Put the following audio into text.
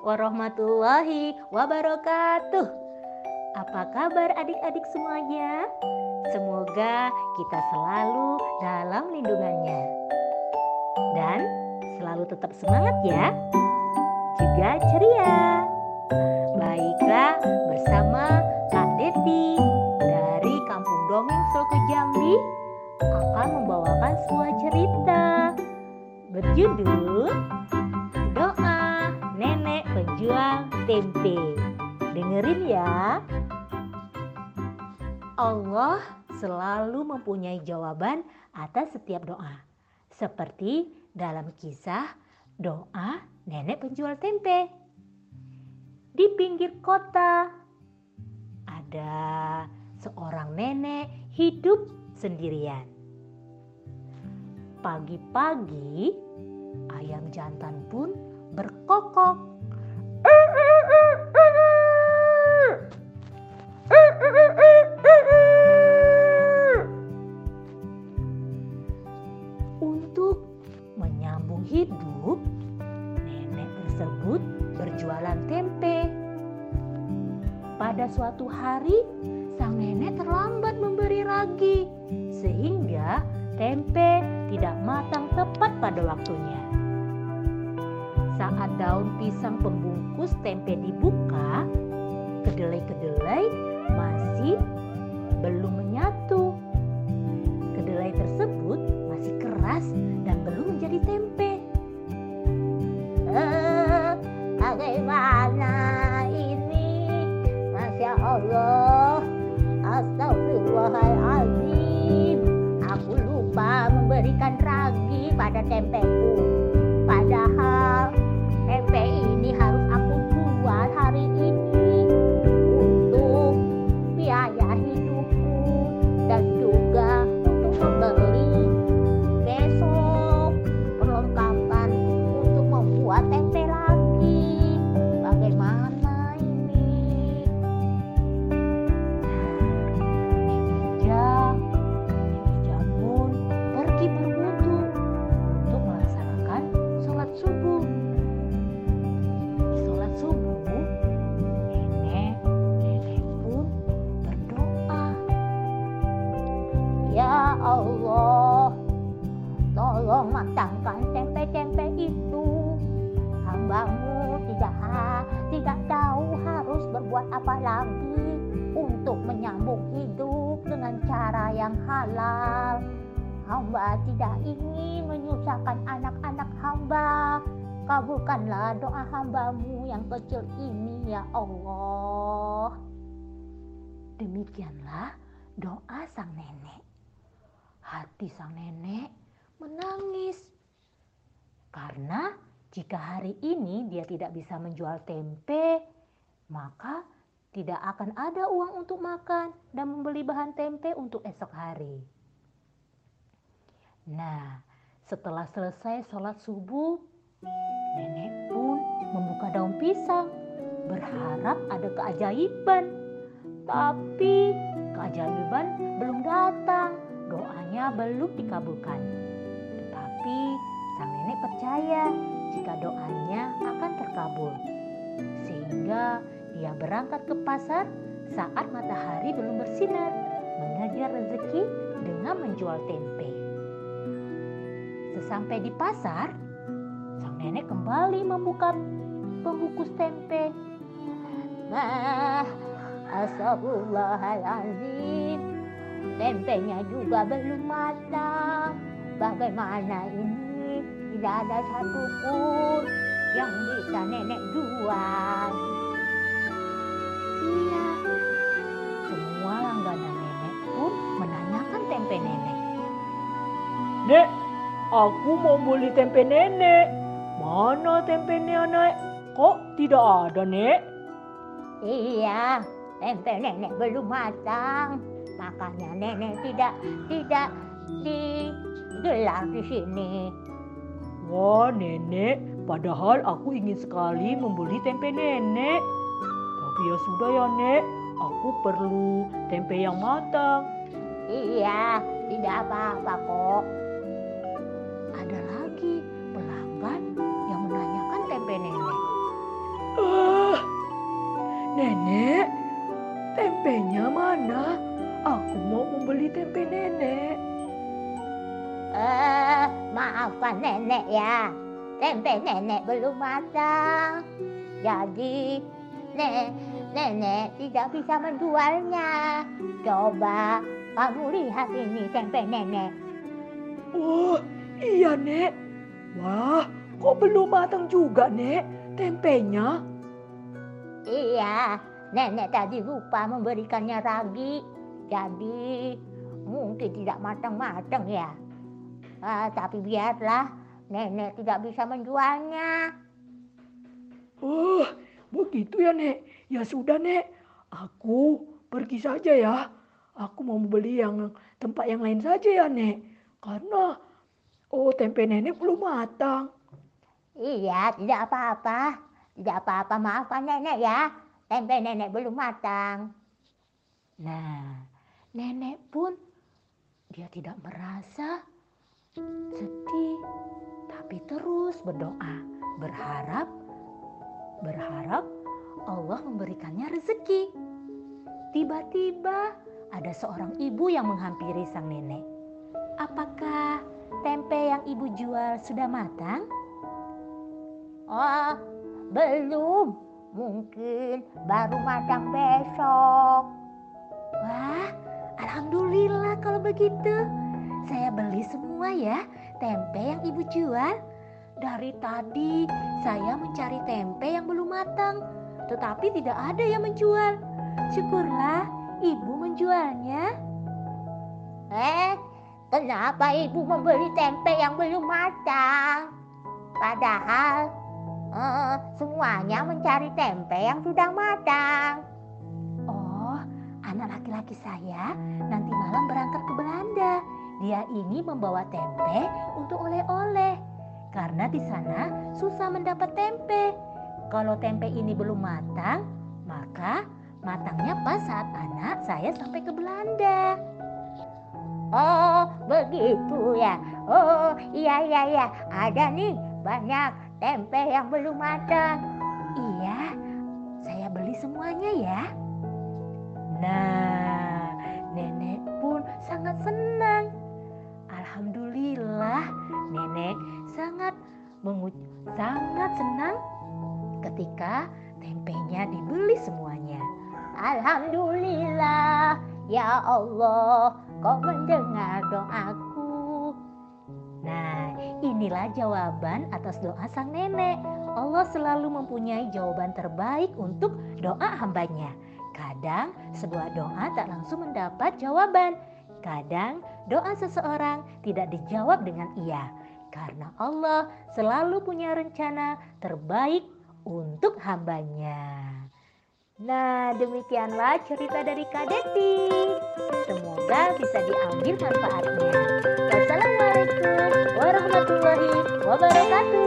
warahmatullahi wabarakatuh. Apa kabar adik-adik semuanya? Semoga kita selalu dalam lindungannya. Dan selalu tetap semangat ya. Juga ceria. Baiklah bersama Kak Deti dari Kampung Dongeng Soko Jambi akan membawakan sebuah cerita berjudul Penjual Tempe. Dengerin ya. Allah selalu mempunyai jawaban atas setiap doa. Seperti dalam kisah doa nenek penjual tempe. Di pinggir kota ada seorang nenek hidup sendirian. Pagi-pagi ayam jantan pun berkokok. Berjualan tempe. Pada suatu hari, sang nenek terlambat memberi ragi, sehingga tempe tidak matang tepat pada waktunya. Saat daun pisang pembungkus tempe dibuka, kedelai-kedelai masih belum menyatu. Kedelai tersebut Allah. Astagfirullahaladzim. Aku lupa memberikan ragi pada tempeku. Ya Allah, tolong matangkan tempe-tempe itu. Hambamu tidak ha- tidak tahu harus berbuat apa lagi untuk menyambung hidup dengan cara yang halal. Hamba tidak ingin menyusahkan anak-anak hamba. Kabulkanlah doa hambamu yang kecil ini ya Allah. Demikianlah doa sang nenek. Hati sang nenek menangis. Karena jika hari ini dia tidak bisa menjual tempe, maka tidak akan ada uang untuk makan dan membeli bahan tempe untuk esok hari. Nah, setelah selesai sholat subuh, nenek pun membuka daun pisang, berharap ada keajaiban. Tapi keajaiban belum datang, doanya belum dikabulkan. Tetapi sang nenek percaya jika doanya akan terkabul. Sehingga dia berangkat ke pasar saat matahari belum bersinar, mengejar rezeki dengan menjual tempe. Sesampai di pasar, sang nenek kembali membuka pembungkus tempe. Nah, astagfirullahaladzim. Tempenya juga belum matang. Bagaimana ini? Tidak ada satupun yang bisa nenek jual. Iya, semua langganan nenek pun menanyakan tempe nenek. Nek, aku mau beli tempe nenek. Mana tempe nenek? Kok tidak ada, Nek? Iya, tempe nenek belum matang. Makanya nenek tidak tidak digelar di sini. Wah, Nenek, padahal aku ingin sekali membeli tempe nenek. Tapi ya sudah ya, Nek. Aku perlu tempe yang matang. Iya, tidak apa-apa kok. tempenya mana? Aku mau membeli tempe nenek. Eh, uh, maafkan nenek ya. Tempe nenek belum matang. Jadi, nenek, nenek tidak bisa menjualnya. Coba kamu lihat ini tempe nenek. Oh, iya, Nek. Wah, kok belum matang juga, Nek, tempenya? Iya, nenek tadi lupa memberikannya ragi. Jadi mungkin tidak matang-matang ya. Ah, tapi biarlah, nenek tidak bisa menjualnya. Oh, begitu ya, Nek. Ya sudah, Nek. Aku pergi saja ya. Aku mau beli yang tempat yang lain saja ya, Nek. Karena oh tempe nenek belum matang. Iya, tidak apa-apa. Tidak apa-apa, maafkan nenek ya. Tempe nenek belum matang. Nah, nenek pun dia tidak merasa sedih, tapi terus berdoa, berharap, berharap Allah memberikannya rezeki. Tiba-tiba ada seorang ibu yang menghampiri sang nenek. Apakah tempe yang ibu jual sudah matang? Oh, belum. Mungkin baru matang besok. Wah, alhamdulillah kalau begitu. Saya beli semua ya tempe yang ibu jual. Dari tadi saya mencari tempe yang belum matang, tetapi tidak ada yang menjual. Syukurlah ibu menjualnya. Eh, kenapa ibu membeli tempe yang belum matang? Padahal eh, semuanya mencari tempe yang sudah matang. Oh, anak laki-laki saya nanti malam berangkat ke Belanda. Dia ini membawa tempe untuk oleh-oleh. Karena di sana susah mendapat tempe. Kalau tempe ini belum matang, maka matangnya pas saat anak saya sampai ke Belanda. Oh, begitu ya. Oh, iya iya iya. Ada nih banyak tempe yang belum matang. Iya, saya beli semuanya ya. Nah, nenek pun sangat senang. Alhamdulillah, nenek sangat sangat senang ketika tempenya dibeli semuanya. Alhamdulillah, ya Allah, kau mendengar doaku. Nah, inilah jawaban atas doa sang nenek. Allah selalu mempunyai jawaban terbaik untuk doa hambanya. Kadang sebuah doa tak langsung mendapat jawaban. Kadang doa seseorang tidak dijawab dengan iya. Karena Allah selalu punya rencana terbaik untuk hambanya. Nah, demikianlah cerita dari Kak Deti. Semoga bisa diambil manfaatnya. Wassalamualaikum warahmatullahi wabarakatuh.